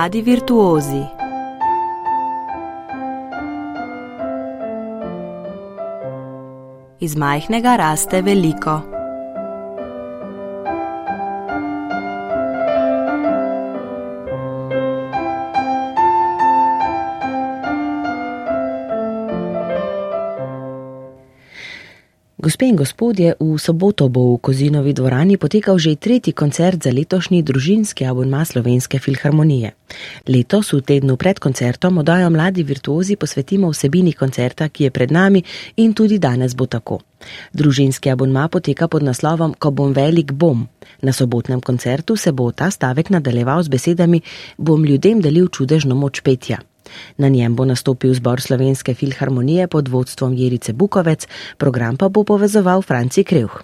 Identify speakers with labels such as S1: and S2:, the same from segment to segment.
S1: Mladi virtuozi. Iz majhnega raste veliko.
S2: Gospe in gospodje, v soboto bo v Kozinovi dvorani potekal že tretji koncert za letošnji družinski abonma Slovenske filharmonije. Letos v tednu pred koncertom odajo mladi virtuozi posvetimo vsebini koncerta, ki je pred nami in tudi danes bo tako. Družinski abonma poteka pod naslovom Ko bom velik bom. Na sobotnem koncertu se bo ta stavek nadaljeval z besedami Bom ljudem delil čudežno moč petja. Na njem bo nastopil zbor Slovenske filharmonije pod vodstvom Jerice Bukovec, program pa bo povezoval Franci Krevh.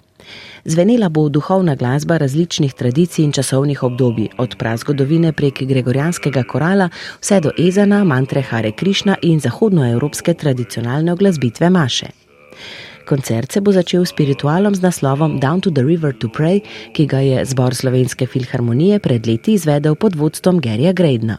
S2: Zvenela bo duhovna glasba različnih tradicij in časovnih obdobij, od prazgodovine prek gregorijanskega korala vse do Ezana, mantre Hare Krišna in zahodnoevropske tradicionalne oglasbitve Maše. Koncert se bo začel s spiritualom z naslovom Down to the River to Pray, ki ga je zbor Slovenske filharmonije pred leti izvedel pod vodstvom Gerija Grejdna.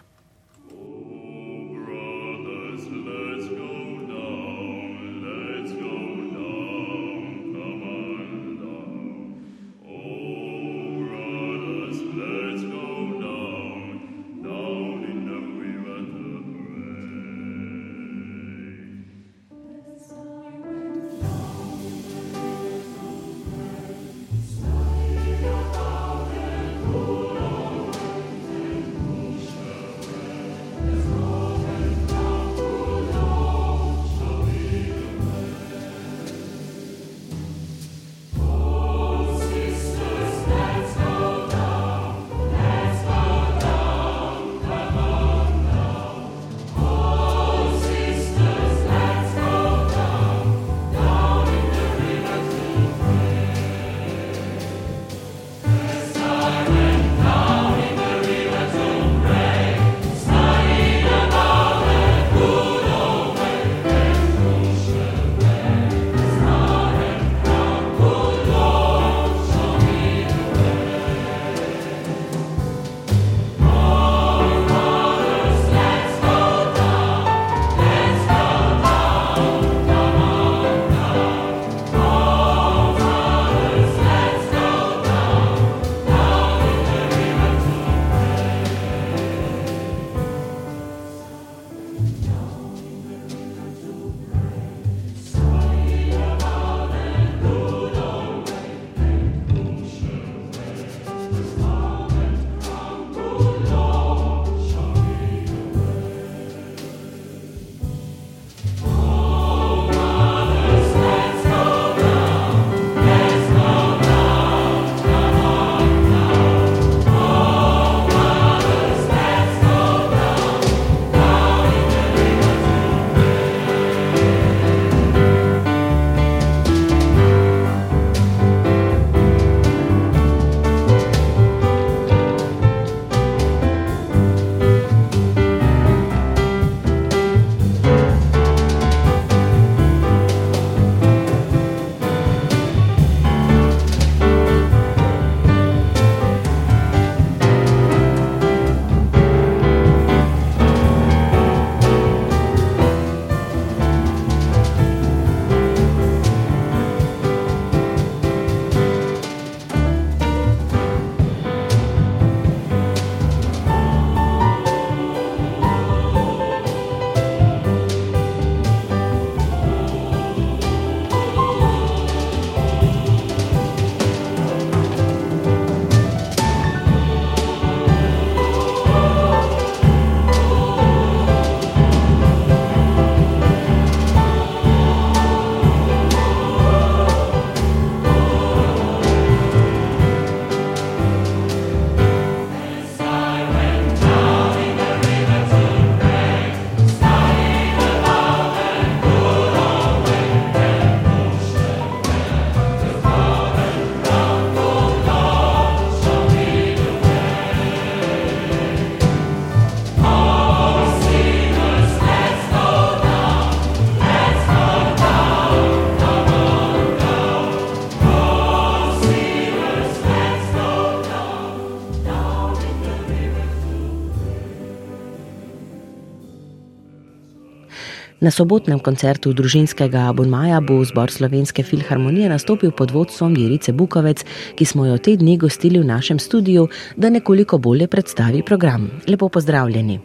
S2: Na sobotnem koncertu družinskega abonmaja bo zbor Slovenske filharmonije nastopil pod vodstvom Jerice Bukovec, ki smo jo te dni gostili v našem studiu, da nekoliko bolje predstavi program. Lepo pozdravljeni.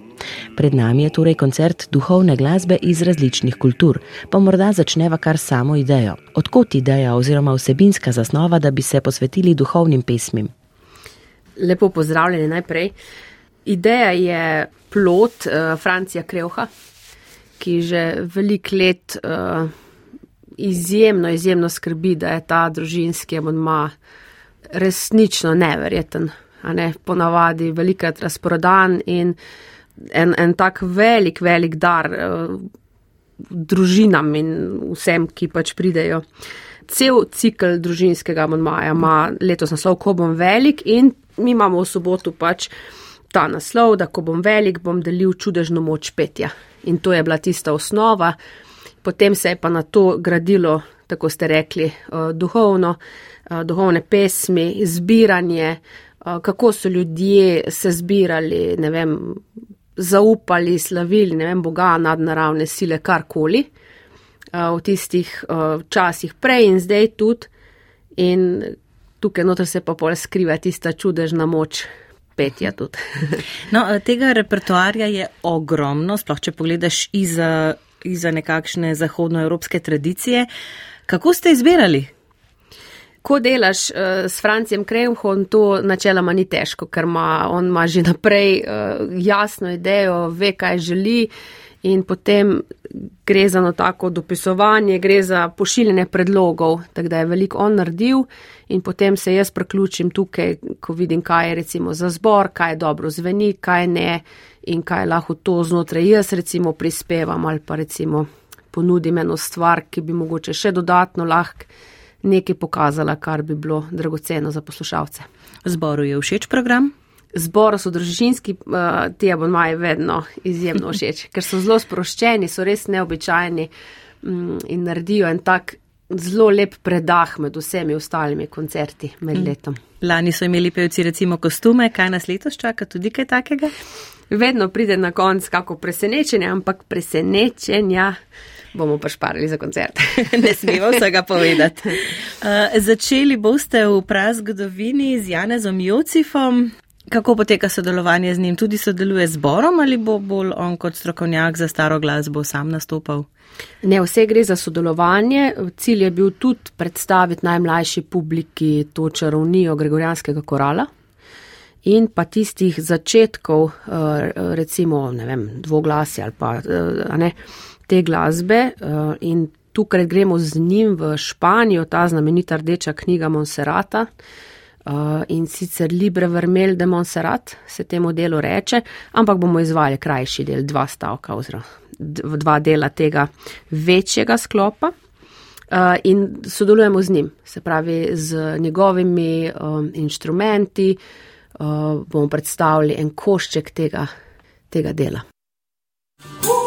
S2: Pred nami je torej koncert duhovne glasbe iz različnih kultur, pa morda začneva kar samo idejo. Odkot ideja oziroma vsebinska zasnova, da bi se posvetili duhovnim pesmim?
S3: Lepo pozdravljeni najprej. Ideja je plot uh, Francija Krevha, ki že velik let uh, izjemno, izjemno skrbi, da je ta družinski abonma resnično neverjeten. Ne? Ponavadi velikrat razprodan in en, en tak velik, velik dar uh, družinam in vsem, ki pač pridejo. Cel cikl družinskega abonmaja ima letos naslov, ko bom velik in mi imamo v soboto pač ta naslov, da ko bom velik, bom delil čudežno moč petja. In to je bila tista osnova. Potem se je pa na to gradilo, tako ste rekli, uh, duhovno, uh, duhovne pesmi, zbiranje, uh, kako so ljudje se zbirali, ne vem, zaupali, slavili, ne vem, Boga, nadnaravne sile, karkoli v tistih časih prej in zdaj tudi. In tukaj noter se pa pol skriva tista čudežna moč. Petja tudi.
S2: no, tega repertoarja je ogromno, sploh če pogledaš iza, iza nekakšne zahodnoevropske tradicije. Kako ste izbirali?
S3: Ko delaš uh, s Francijem Kremhom, to načeloma ni težko, ker ma, on ima že naprej uh, jasno idejo, ve, kaj želi in potem gre za no tako dopisovanje, gre za pošiljanje predlogov, tako da je veliko on naredil in potem se jaz priključim tukaj, ko vidim, kaj je recimo za zbor, kaj je dobro zveni, kaj ne in kaj lahko to znotraj jaz recimo prispevam ali pa recimo ponudim eno stvar, ki bi mogoče še dodatno lahko nekaj pokazala, kar bi bilo dragoceno za poslušalce.
S2: Zboru je všeč program?
S3: Zboru so družinski, uh, ti abonmaji vedno izjemno všeč, ker so zelo sproščeni, so res neobičajni um, in naredijo en tak zelo lep predah med vsemi ostalimi koncerti med mm. letom.
S2: Lani so imeli pevci recimo kostume, kaj nas letos čaka, tudi kaj takega?
S3: Vedno pride na konc kako presenečenje, ampak presenečenja bomo pa šparili za koncert.
S2: ne smemo vsega povedati. Uh, začeli boste v prazgodovini z Janezom Jocifom. Kako poteka sodelovanje z njim? Tudi sodeluje z Borom ali bo bolj on kot strokovnjak za staro glasbo sam nastopal?
S3: Ne, vse gre za sodelovanje. Cilj je bil tudi predstaviti najmlajši publiki to čarovnijo Gregorijanskega korala in pa tistih začetkov, eh, recimo, ne vem, dvoglasi ali pa eh, ne te glasbe uh, in tukaj gremo z njim v Španijo, ta znamenita rdeča knjiga Monserrata. Uh, in sicer Libre Vermel de Monserrat se temu delu reče, ampak bomo izvali krajši del, dva stavka oziroma dva dela tega večjega sklopa uh, in sodelujemo z njim, se pravi z njegovimi um, inštrumenti, uh, bomo predstavili en košček tega, tega dela. Uh!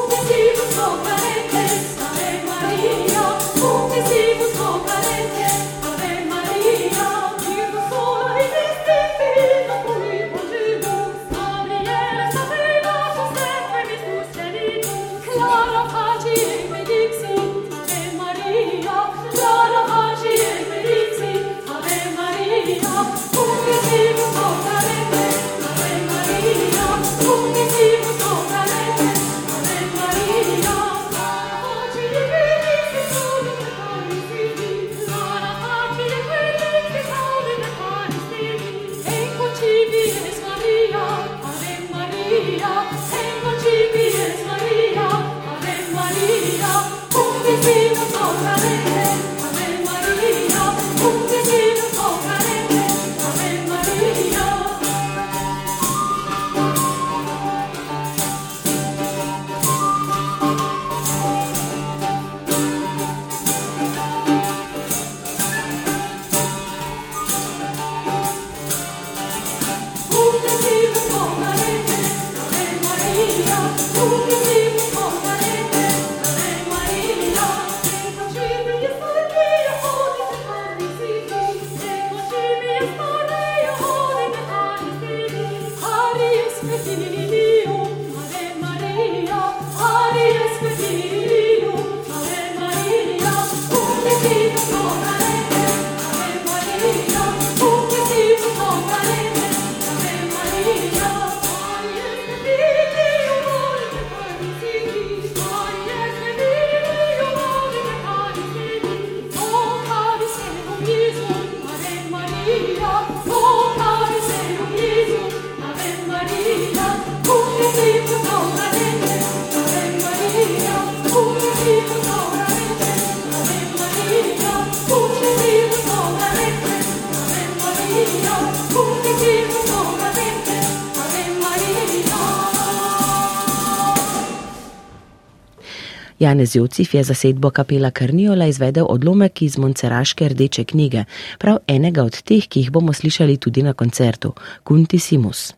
S2: Janez Jocif je zasedbo kapela Karniola izvedel odlomek iz Monceraške rdeče knjige, prav enega od teh, ki jih bomo slišali tudi na koncertu, Kunti Simus.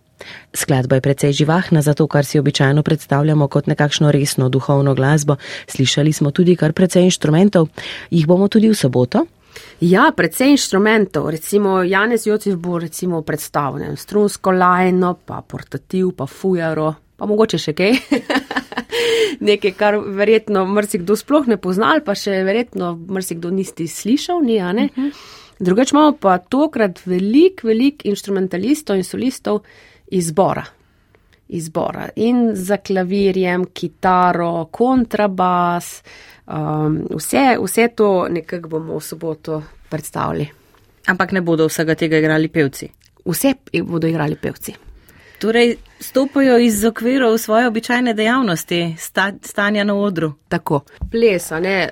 S2: Skladba je precej živahna, zato kar si običajno predstavljamo kot nekakšno resno duhovno glasbo. Slišali smo tudi kar precej inštrumentov, jih bomo tudi v soboto.
S3: Ja, precej inštrumentov, recimo Janez Jocif bo recimo predstavljen strunsko lajno, pa portativ, pa fujaro, pa mogoče še kaj. Nekaj, kar verjetno mrsikdo sploh ne poznal, pa še verjetno mrsikdo niste slišal, ni, a ne? Uh -huh. Drugač imamo pa tokrat velik, velik instrumentalistov in solistov izbora. Izbora in za klavirjem, kitaro, kontrabas, um, vse, vse to nekako bomo v soboto predstavili.
S2: Ampak ne bodo vsega tega igrali pevci.
S3: Vse bodo igrali pevci.
S2: Torej, stopajo iz okvirov svoje običajne dejavnosti, sta, stanja na odru.
S3: Tako, ples, ne,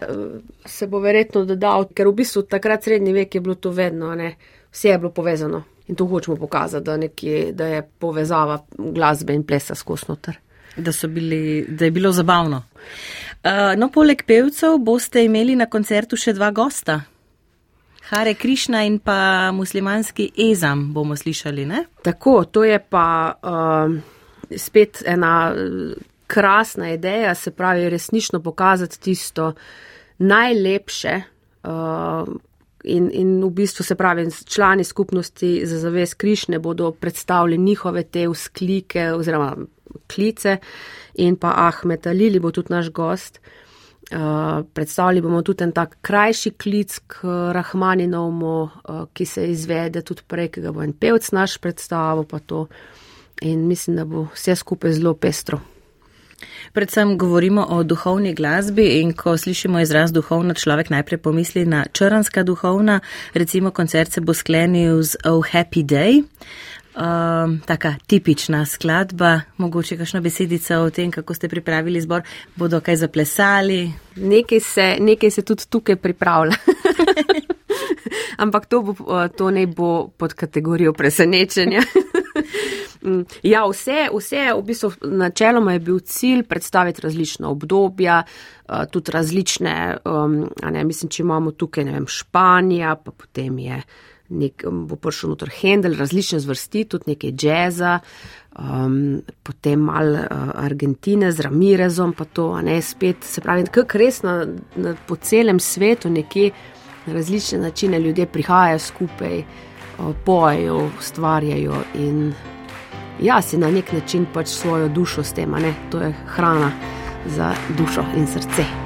S3: se bo verjetno dodal, ker v bistvu takrat srednji vek je bilo to vedno, ne, vse je bilo povezano. In to hočemo pokazati, da, nekje, da je povezava glasbe in plesa skozi noter.
S2: Da, bili, da je bilo zabavno. Uh, no, poleg pevcev boste imeli na koncertu še dva gosta. Hare Krišna in pa muslimanski Ezam bomo slišali, ne?
S3: Tako, to je pa uh, spet ena krasna ideja, se pravi resnično pokazati tisto najlepše, uh, in, in v bistvu se pravi, člani skupnosti za zaves Krišne bodo predstavili njihove te vzklike oziroma klice in pa Ahmed Alili bo tudi naš gost. Uh, predstavili bomo tudi en tak krajši klic k Rahmaninovmu, uh, ki se izvede tudi prej, ki ga bo en pevc naš predstavil pa to. In mislim, da bo vse skupaj zelo pestro.
S2: Predvsem govorimo o duhovni glasbi in ko slišimo izraz duhovna, človek najprej pomisli na črnska duhovna. Recimo koncert se bo sklenil z Oh Happy Day. Um, taka tipična skladba, mogoče kakšna besedica o tem, kako ste pripravili zbor, bodo kaj zaplesali.
S3: Nekaj se, nekaj se tudi tukaj pripravlja. Ampak to, bo, to ne bo pod kategorijo presenečenja. Mm, ja, vse, vse, v bistvu, načeloma je bil cilj predstaviti različna obdobja, uh, tudi različne, um, ne, mislim, če imamo tukaj, ne vem, Španija, pa potem je nek, bo prišel noter Hendel, različne zvrsti, tudi nekaj džeza, um, potem mal uh, Argentine z Ramirezom, pa to, a ne, spet, se pravi, kako res na, na, po celem svetu nekje na različne načine ljudje prihajajo skupaj, uh, pojejo, ustvarjajo in ja, si na nek način pač svojo dušo s tem, ne? to je hrana za dušo in srce.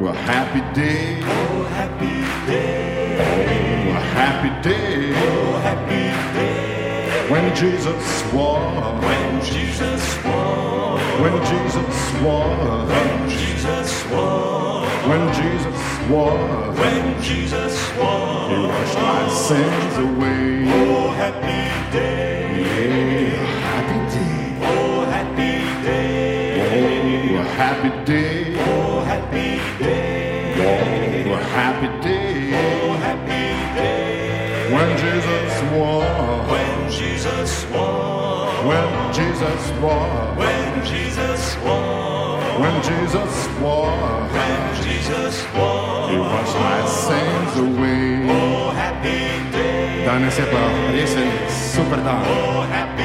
S3: Oh, happy day, oh, happy day, oh, happy day, oh, happy day. When Jesus swore, when Jesus swore, when Jesus swore, when Jesus swore, when Jesus swore, when Jesus swore, He washed my sins away. Oh, happy day. Yeah, happy day. Oh, happy day. Oh, happy day. Oh, happy day. Happy day. Oh, happy day. When Jesus swore. When Jesus swore. When Jesus swore. When Jesus swore. When Jesus swore. When Jesus swore. He washed my sins away. Oh, happy day. Danes je pa resen super dan. Oh, happy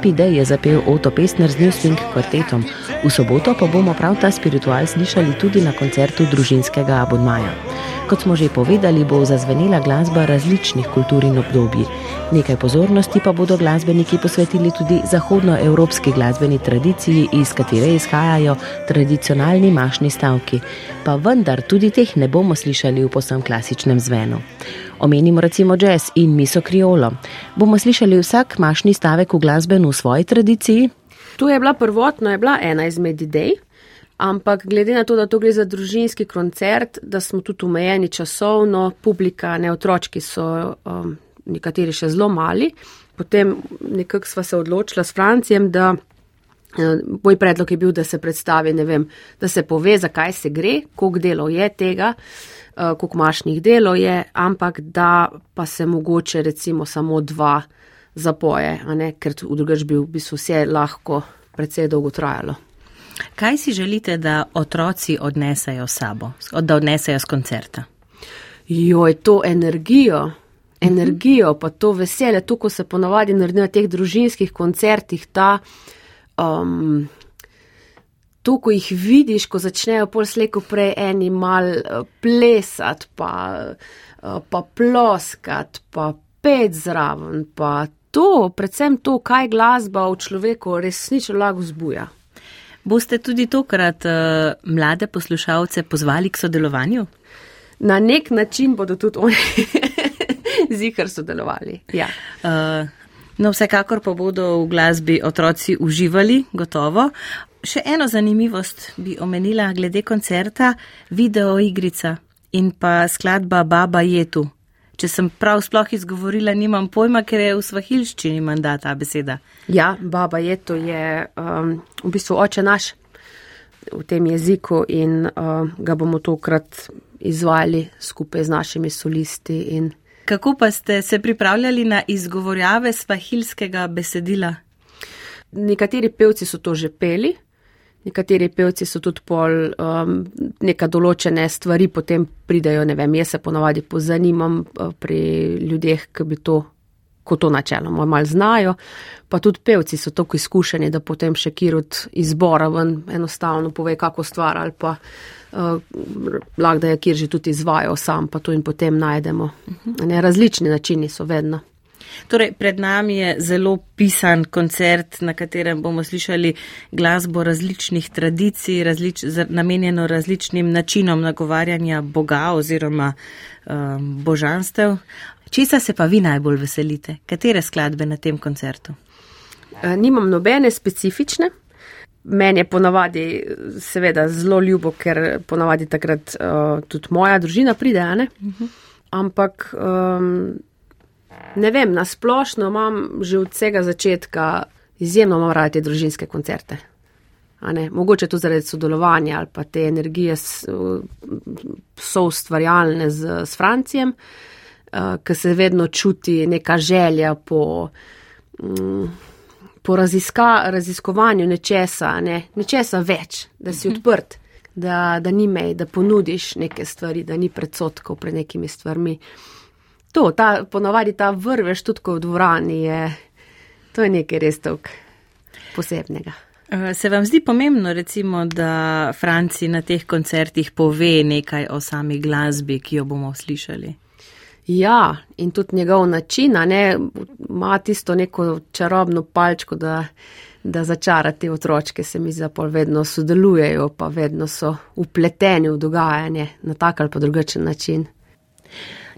S2: Happy Day je zapel Otto Pestner z New Swing kvartetom. V soboto pa bomo prav ta spiritual slišali tudi na koncertu družinskega abonmaja. Kot smo že povedali, bo zazvenela glasba različnih kultur in obdobij. Nekaj pozornosti pa bodo glasbeniki posvetili tudi zahodnoevropski glasbeni tradiciji, iz katere izhajajo tradicionalni mašni stavki. Pa vendar tudi teh ne bomo slišali v posem klasičnem zvenu. Omenimo recimo jazz in miso kriolo. Bomo slišali vsak mašni stavek v glasbenu v svoji tradiciji?
S3: Tu je bila prvotno je bila ena izmed idej, ampak glede na to, da to gre za družinski koncert, da smo tudi omejeni časovno, publika, ne otročki so um, nekateri še zelo mali, potem nekako sva se odločila s Francijem, da uh, moj predlog je bil, da se predstavi, ne vem, da se pove, zakaj se gre, koliko delov je tega. Uh, koliko mašnih delov je, ampak da pa se mogoče recimo samo dva zapoje, ker v drugač bi v bistvu vse lahko precej dolgo trajalo.
S2: Kaj si želite, da otroci odnesejo sabo, da odnesejo z koncerta?
S3: Joj, to energijo, energijo, pa to veselje, to, ko se ponavadi naredi na teh družinskih koncertih, ta, um, to, ko jih vidiš, ko začnejo pol sleko prej eni mal uh, plesati, pa, uh, pa ploskati, pa pet zraven, pa to, predvsem to, kaj glasba v človeku resnično lahko zbuja.
S2: Boste tudi tokrat uh, mlade poslušalce pozvali k sodelovanju?
S3: Na nek način bodo tudi oni zihar sodelovali. Ja.
S2: Uh, no, vsekakor pa bodo v glasbi otroci uživali, gotovo. Še eno zanimivost bi omenila glede koncerta, video igrica in pa skladba Baba je tu. Če sem prav sploh izgovorila, nimam pojma, ker je v svahilščini mandat ta beseda.
S3: Ja, baba je to, je um, v bistvu oče naš v tem jeziku in uh, ga bomo tokrat izvajali skupaj z našimi solisti. In...
S2: Kako pa ste se pripravljali na izgovorjave svahilskega besedila?
S3: Nekateri pevci so to že peli. Nekateri pevci so tudi pol um, neka določene stvari, potem pridejo, ne vem, jaz se ponovadi pozanimam uh, pri ljudeh, ki bi to, ko to načeloma mal znajo, pa tudi pevci so tako izkušeni, da potem še kirot izbora ven enostavno pove kako stvar ali pa uh, lahko da je kjer že tudi izvajo sam, pa to in potem najdemo. Ne, različni načini so vedno.
S2: Torej, pred nami je zelo pisan koncert, na katerem bomo slišali glasbo različnih tradicij, različ, namenjeno različnim načinom nagovarjanja Boga oziroma um, božanstev. Česa se pa vi najbolj veselite? Katere skladbe na tem koncertu?
S3: E, nimam nobene specifične. Meni je ponavadi seveda zelo ljubo, ker ponavadi takrat uh, tudi moja družina pride, uh mhm. -huh. ampak um, Ne vem, na splošno imam že od vsega začetka izjemno rad te družinske koncerte. Mogoče to zaradi sodelovanja ali pa te energije so ustvarjalne z, s Francijem, uh, ker se vedno čuti neka želja po, um, po raziska, raziskovanju nečesa, ne, nečesa več, da si mhm. odprt, da, da ni mej, da ponudiš neke stvari, da ni predsotkov pred nekimi stvarmi. To, ta, ponovadi ta vrvež tudi v dvorani je, to je nekaj res tako posebnega.
S2: Eh, se vam zdi pomembno, recimo, da Franci na teh koncertih pove nekaj o sami glasbi, ki jo bomo slišali?
S3: Ja, in tudi njegov način, ne, ima tisto neko čarobno palčko, da, da začara te otročke, se mi zapol vedno sodelujejo, pa vedno so upleteni v dogajanje na tak ali pa drugačen način.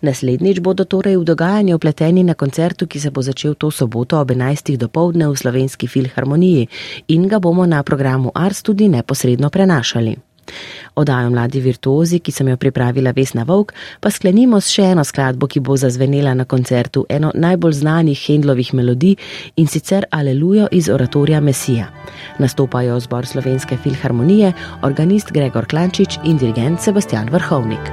S2: Naslednjič bodo torej v dogajanje upleteni na koncertu, ki se bo začel to soboto ob 11. dopoledne v Slovenski filharmoniji in ga bomo na programu Ars tudi neposredno prenašali. Odajo mladi virtuozi, ki sem jo pripravila Vesna Vovk, pa sklenimo s še eno skladbo, ki bo zazvenela na koncertu eno najbolj znanih Hendlovih melodij in sicer Alelujo iz oratorija Mesija. Nastopajo zbor Slovenske filharmonije, organist Gregor Klančič in dirigent Sebastian Vrhovnik.